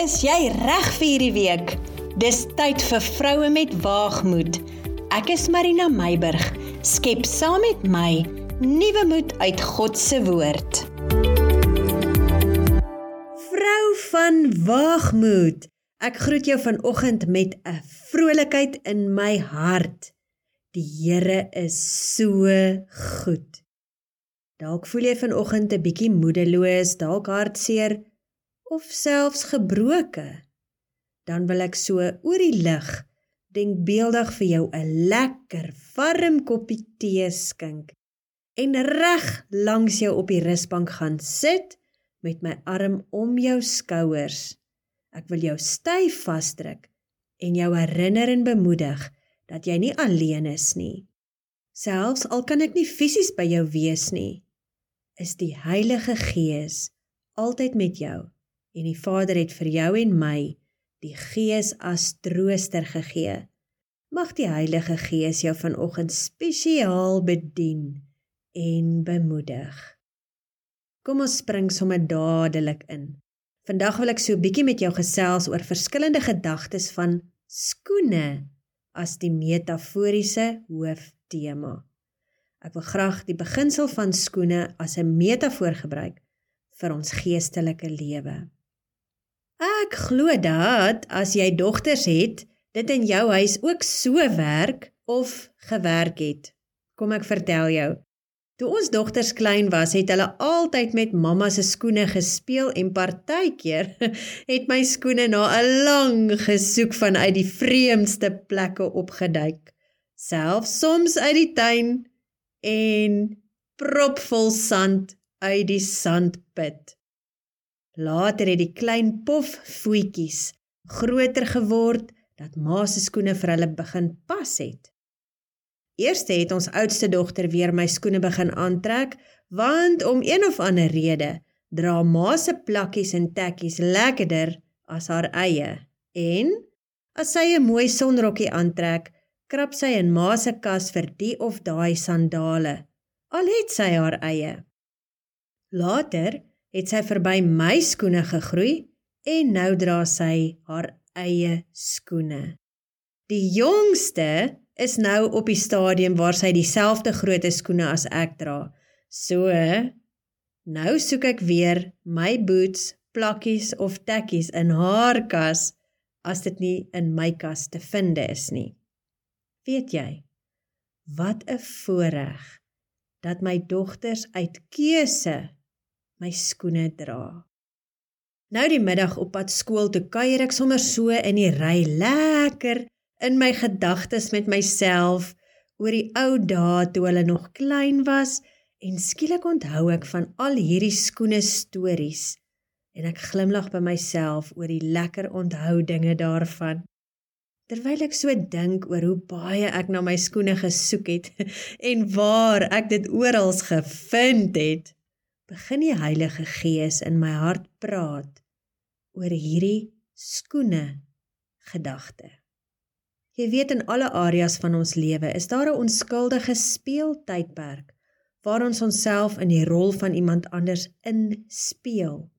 Is jy reg vir hierdie week? Dis tyd vir vroue met waagmoed. Ek is Marina Meiburg. Skep saam met my nuwe moed uit God se woord. Vrou van waagmoed. Ek groet jou vanoggend met 'n vrolikheid in my hart. Die Here is so goed. Dalk voel jy vanoggend 'n bietjie moedeloos, dalk hartseer of selfs gebroke, dan wil ek so oor die lig denkbeeldig vir jou 'n lekker warm koppie tee skink en reg langs jou op die rusbank gaan sit met my arm om jou skouers. Ek wil jou styf vasdruk en jou herinner en bemoedig dat jy nie alleen is nie. Selfs al kan ek nie fisies by jou wees nie, is die Heilige Gees altyd met jou en die Vader het vir jou en my die Gees as trooster gegee. Mag die Heilige Gees jou vanoggend spesiaal bedien en bemoedig. Kom ons spring sommer dadelik in. Vandag wil ek so 'n bietjie met jou gesels oor verskillende gedagtes van skoene as die metaforiese hooftema. Ek wil graag die beginsel van skoene as 'n metafoor gebruik vir ons geestelike lewe. Ek glo dat as jy dogters het, dit in jou huis ook so werk of gewerk het. Kom ek vertel jou. Toe ons dogters klein was, het hulle altyd met mamma se skoene gespeel en partykeer het my skoene na 'n lang gesoek vanuit die vreemdste plekke opgeduik. Selfs soms uit die tuin en propvol sand uit die sandput. Later het die klein pof voetjies groter geword dat ma se skoene vir hulle begin pas het. Eerste het ons oudste dogter weer my skoene begin aantrek, want om een of ander rede dra ma se plakkies en tekkies lekkerder as haar eie. En as sy 'n mooi sonrokkie aantrek, krap sy in ma se kas vir die of daai sandale. Al het sy haar eie. Later het sy verby my skoene gegroei en nou dra sy haar eie skoene. Die jongste is nou op die stadium waar sy dieselfde grootte skoene as ek dra. So nou soek ek weer my boots, plakkies of tekkies in haar kas as dit nie in my kas te vind is nie. Weet jy wat 'n voorreg dat my dogters uit keuse my skoene dra. Nou die middag op pad skool toe kuier ek sommer so in die ry lekker in my gedagtes met myself oor die ou dae toe hulle nog klein was en skielik onthou ek van al hierdie skoene stories en ek glimlag by myself oor die lekker onthoudinge daarvan. Terwyl ek so dink oor hoe baie ek na my skoene gesoek het en waar ek dit oral gevind het, begin die Heilige Gees in my hart praat oor hierdie skoene gedagte. Jy weet in alle areas van ons lewe is daar 'n onskuldige speeltydperk waar ons onsself in die rol van iemand anders inspeel.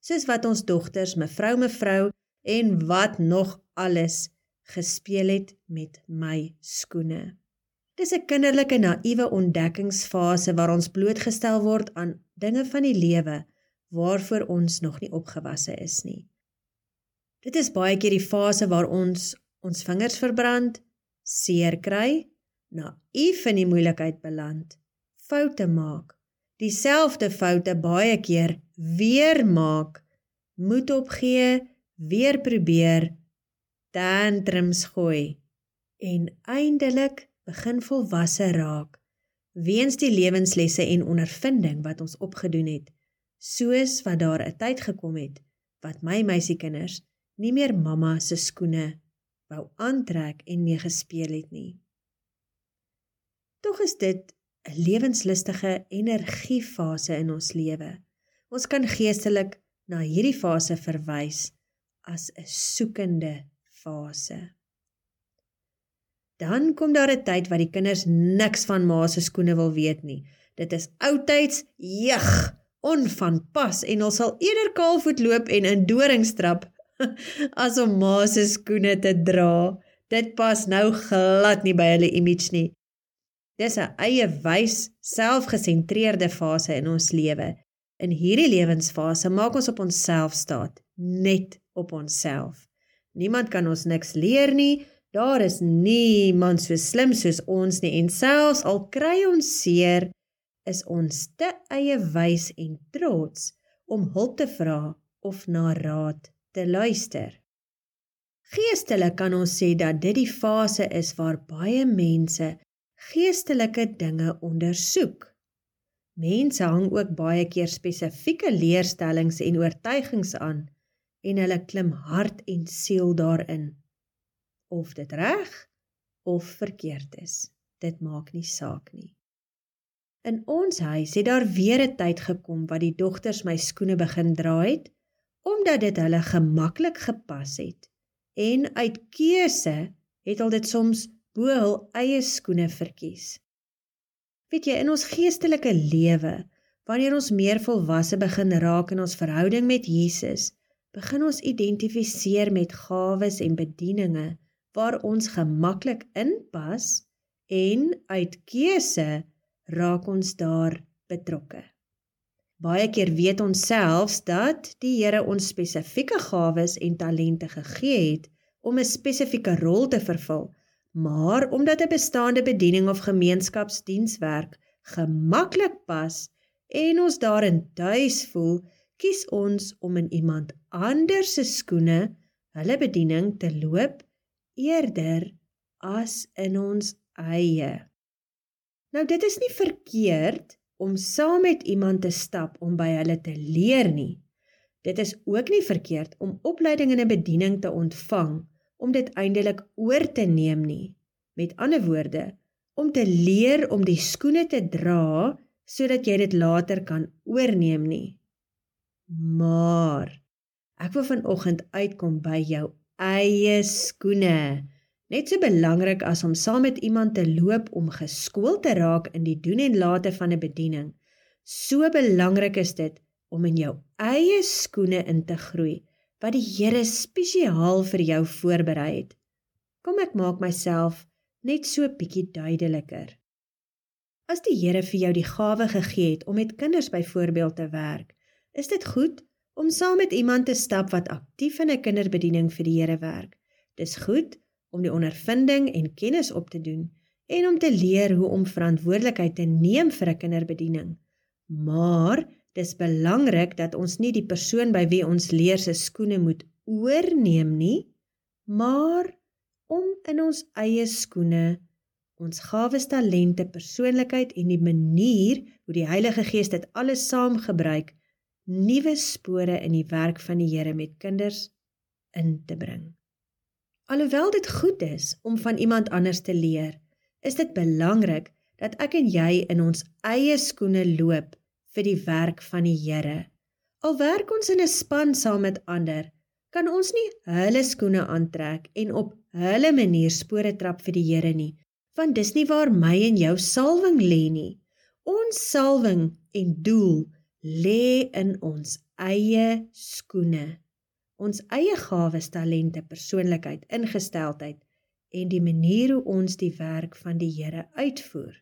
Soos wat ons dogters, mevrou, mevrou en wat nog alles gespeel het met my skoene. Dis 'n kinderlike naïewe ontdekkingsfase waar ons blootgestel word aan dinge van die lewe waarvoor ons nog nie opgewasse is nie. Dit is baie keer die fase waar ons ons vingers verbrand, seer kry, naïef in die moeilikheid beland, foute maak, dieselfde foute baie keer weer maak, moed opgee, weer probeer, tantrums gooi en eindelik begin volwasse raak weens die lewenslesse en ondervinding wat ons opgedoen het soos wat daar 'n tyd gekom het wat my meisiekinders nie meer mamma se skoene wou aantrek en mee gespeel het nie. Tog is dit 'n lewenslustige energiefase in ons lewe. Ons kan geestelik na hierdie fase verwys as 'n soekende fase Dan kom daar 'n tyd wat die kinders niks van ma se skoene wil weet nie. Dit is oudtyds, jeug, onvanpas en ons sal eerder kaalvoet loop en in dorings trap as om ma se skoene te dra. Dit pas nou glad nie by hulle image nie. Dis 'n eie wys, selfgesentreerde fase in ons lewe. In hierdie lewensfase maak ons op onsself staat, net op onsself. Niemand kan ons niks leer nie. Daar is niemand so slim soos ons nie en selfs al kry ons seer, is ons te eie wys en trots om hulp te vra of na raad te luister. Geestelik kan ons sê dat dit die fase is waar baie mense geestelike dinge ondersoek. Mense hang ook baie keer spesifieke leerstellings en oortuigings aan en hulle klim hart en siel daarin. Of dit reg of verkeerd is, dit maak nie saak nie. In ons huis het daar weer 'n tyd gekom wat die dogters my skoene begin dra het omdat dit hulle gemaklik gepas het en uit keuse het hulle dit soms bo hul eie skoene verkies. Weet jy in ons geestelike lewe wanneer ons meer volwasse begin raak in ons verhouding met Jesus begin ons identifiseer met gawes en bedieninge waar ons gemaklik inpas en uit keuse raak ons daar betrokke. Baie keer weet ons selfs dat die Here ons spesifieke gawes en talente gegee het om 'n spesifieke rol te vervul, maar omdat 'n bestaande bediening of gemeenskapsdienswerk gemaklik pas en ons daarin tuis voel, kies ons om in iemand anders se skoene, hulle bediening te loop eerder as in ons eie. Nou dit is nie verkeerd om saam met iemand te stap om by hulle te leer nie. Dit is ook nie verkeerd om opleiding in 'n bediening te ontvang om dit eindelik oor te neem nie. Met ander woorde, om te leer om die skoene te dra sodat jy dit later kan oorneem nie. Maar ek wil vanoggend uitkom by jou eie skoene. Net so belangrik as om saam met iemand te loop om geskoold te raak in die doen en late van 'n bediening, so belangrik is dit om in jou eie skoene in te groei wat die Here spesiaal vir jou voorberei het. Kom ek maak myself net so bietjie duideliker. As die Here vir jou die gawe gegee het om met kinders byvoorbeeld te werk, is dit goed om saam met iemand te stap wat aktief in 'n kinderbediening vir die Here werk. Dis goed om die ondervinding en kennis op te doen en om te leer hoe om verantwoordelikheid te neem vir 'n kinderbediening. Maar dis belangrik dat ons nie die persoon by wie ons leer se skoene moet oorneem nie, maar om in ons eie skoene ons gawes, talente, persoonlikheid en die manier hoe die Heilige Gees dit alles saamgebruik, nuwe spore in die werk van die Here met kinders in te bring. Alhoewel dit goed is om van iemand anders te leer, is dit belangrik dat ek en jy in ons eie skoene loop vir die werk van die Here. Al werk ons in 'n span saam met ander, kan ons nie hulle skoene aantrek en op hulle manier spore trap vir die Here nie, want dis nie waar my en jou salwing lê nie. Ons salwing en doel lê in ons eie skoene ons eie gawes, talente, persoonlikheid, ingesteldheid en die manier hoe ons die werk van die Here uitvoer.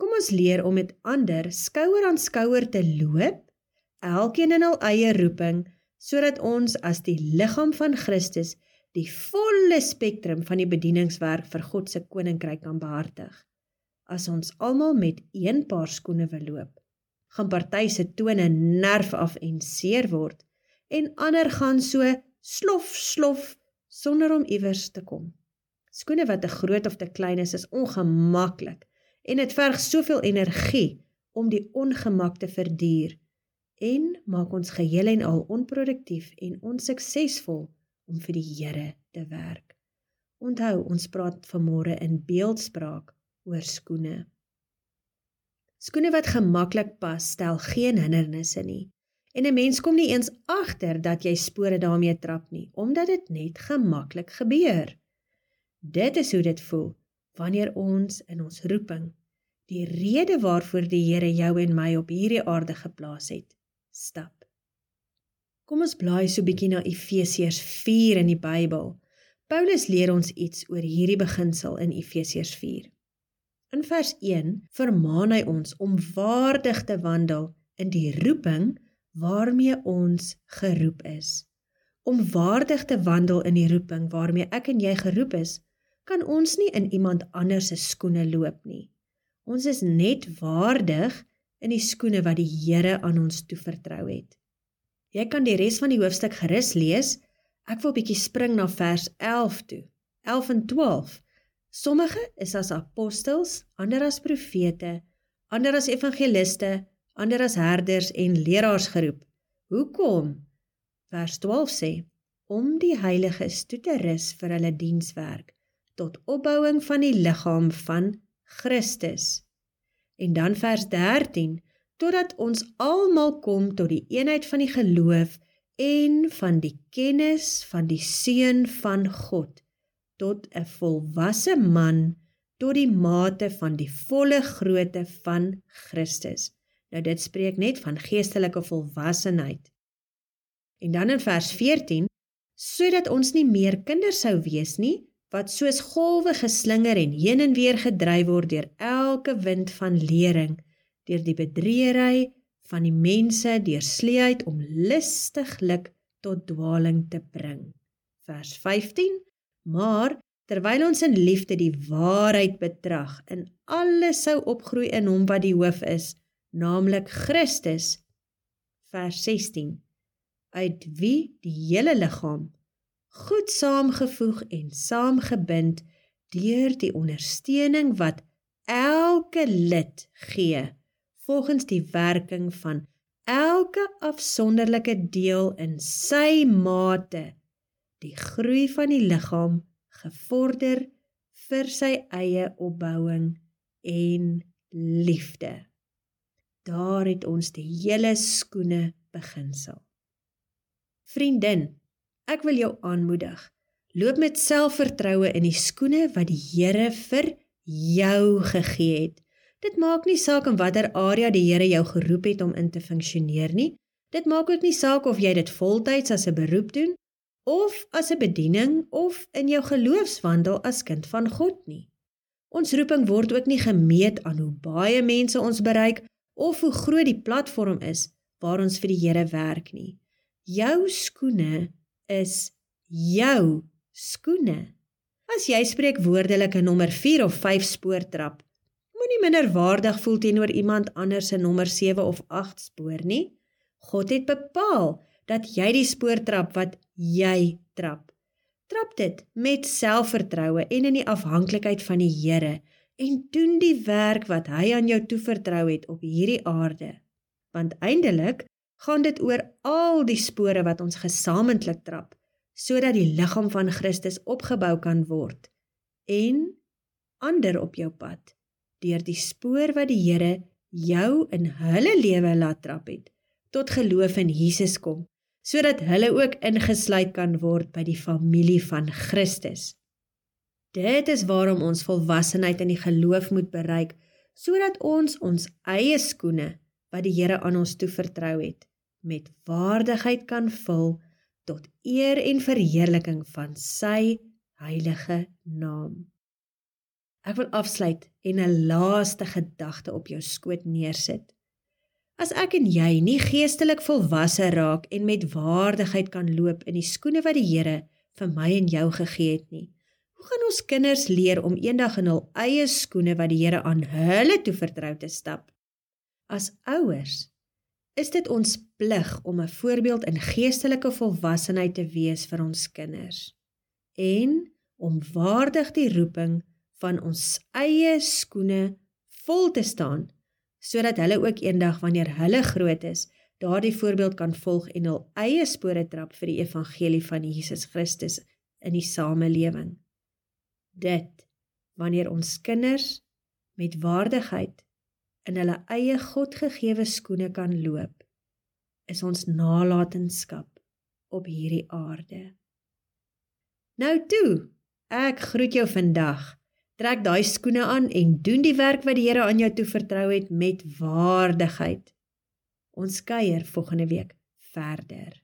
Kom ons leer om met ander skouer aan skouer te loop, elkeen in hul eie roeping, sodat ons as die liggaam van Christus die volle spektrum van die bedieningswerk vir God se koninkryk kan behartig. As ons almal met een paar skoene wil loop, gaan party se tone nerf af en seer word en ander gaan so slof slof sonder om iewers te kom. Skoene wat te groot of te klein is, is ongemaklik en dit verg soveel energie om die ongemak te verduur en maak ons geheel en al onproduktief en onsuksesvol om vir die Here te werk. Onthou, ons praat vanmôre in beeldspraak oor skoene. Skoene wat gemaklik pas, stel geen hindernisse nie. En 'n mens kom nie eens agter dat jy spore daarmee trap nie, omdat dit net gemaklik gebeur. Dit is hoe dit voel wanneer ons in ons roeping, die rede waarvoor die Here jou en my op hierdie aarde geplaas het, stap. Kom ons blaai so 'n bietjie na Efesiërs 4 in die Bybel. Paulus leer ons iets oor hierdie beginsel in Efesiërs 4. In vers 1 vermaan hy ons om waardig te wandel in die roeping waarmee ons geroep is. Om waardig te wandel in die roeping waarmee ek en jy geroep is, kan ons nie in iemand anders se skoene loop nie. Ons is net waardig in die skoene wat die Here aan ons toevertrou het. Jy kan die res van die hoofstuk gerus lees. Ek wil bietjie spring na vers 11 toe. 11 en 12. Sommige is as apostels, ander as profete, ander as evangeliste, ander as herders en leraars geroep. Hoekom? Vers 12 sê: Om die heiliges toe te rus vir hulle dienswerk tot opbouing van die liggaam van Christus. En dan vers 13 totdat ons almal kom tot die eenheid van die geloof en van die kennis van die seun van God tot 'n volwasse man tot die mate van die volle grootte van Christus. Nou dit spreek net van geestelike volwassenheid. En dan in vers 14 sodat ons nie meer kinders sou wees nie wat soos golwe geslinger en heen en weer gedryf word deur elke wind van lering deur die bedriegery van die mense deur sleeheid om lustiglik tot dwaling te bring. Vers 15: Maar terwyl ons in liefde die waarheid betrag, in alles sou opgroei in hom wat die hoof is, naamlik Christus. Vers 16: Uit wie die hele liggaam goed saamgevoeg en saamgebind deur die ondersteuning wat elke lid gee volgens die werking van elke afsonderlike deel in sy mate die groei van die liggaam gevorder vir sy eie opbouing en liefde. Daar het ons die hele skoene beginsel. Vriendin, ek wil jou aanmoedig. Loop met selfvertroue in die skoene wat die Here vir jou gegee het. Dit maak nie saak in watter area die Here jou geroep het om in te funksioneer nie. Dit maak ook nie saak of jy dit voltyds as 'n beroep doen of as 'n bediening of in jou geloofswandel as kind van God nie. Ons roeping word ook nie gemeet aan hoe baie mense ons bereik of hoe groot die platform is waar ons vir die Here werk nie. Jou skoene is jou skoene. As jy spreek woordelik 'n nommer 4 of 5 spoortrap, moenie minderwaardig voel teenoor iemand anders se nommer 7 of 8 spoor nie. God het bepaal dat jy die spoor trap wat jy trap. Trap dit met selfvertroue en in die afhanklikheid van die Here en doen die werk wat hy aan jou toevertrou het op hierdie aarde. Want eindelik gaan dit oor al die spore wat ons gesamentlik trap sodat die liggaam van Christus opgebou kan word en ander op jou pad deur die spoor wat die Here jou in hulle lewe laat trap het tot geloof in Jesus kom sodat hulle ook ingesluit kan word by die familie van Christus. Dit is waarom ons volwassenheid in die geloof moet bereik sodat ons ons eie skoene wat die Here aan ons toevertrou het met waardigheid kan vul tot eer en verheerliking van sy heilige naam. Ek wil afsluit en 'n laaste gedagte op jou skoot neersit. As ek en jy nie geestelik volwasse raak en met waardigheid kan loop in die skoene wat die Here vir my en jou gegee het nie, hoe gaan ons kinders leer om eendag in hul eie skoene wat die Here aan hulle toevertrou te stap? As ouers is dit ons plig om 'n voorbeeld in geestelike volwassenheid te wees vir ons kinders en om waardig die roeping van ons eie skoene vol te staan sodat hulle ook eendag wanneer hulle groot is daardie voorbeeld kan volg en hul eie spore trap vir die evangelie van Jesus Christus in die samelewing. Dit wanneer ons kinders met waardigheid in hulle eie godgegewe skoene kan loop is ons nalatenskap op hierdie aarde. Nou toe ek groet jou vandag Trek daai skoene aan en doen die werk wat die Here aan jou toevertrou het met waardigheid. Ons kuier volgende week verder.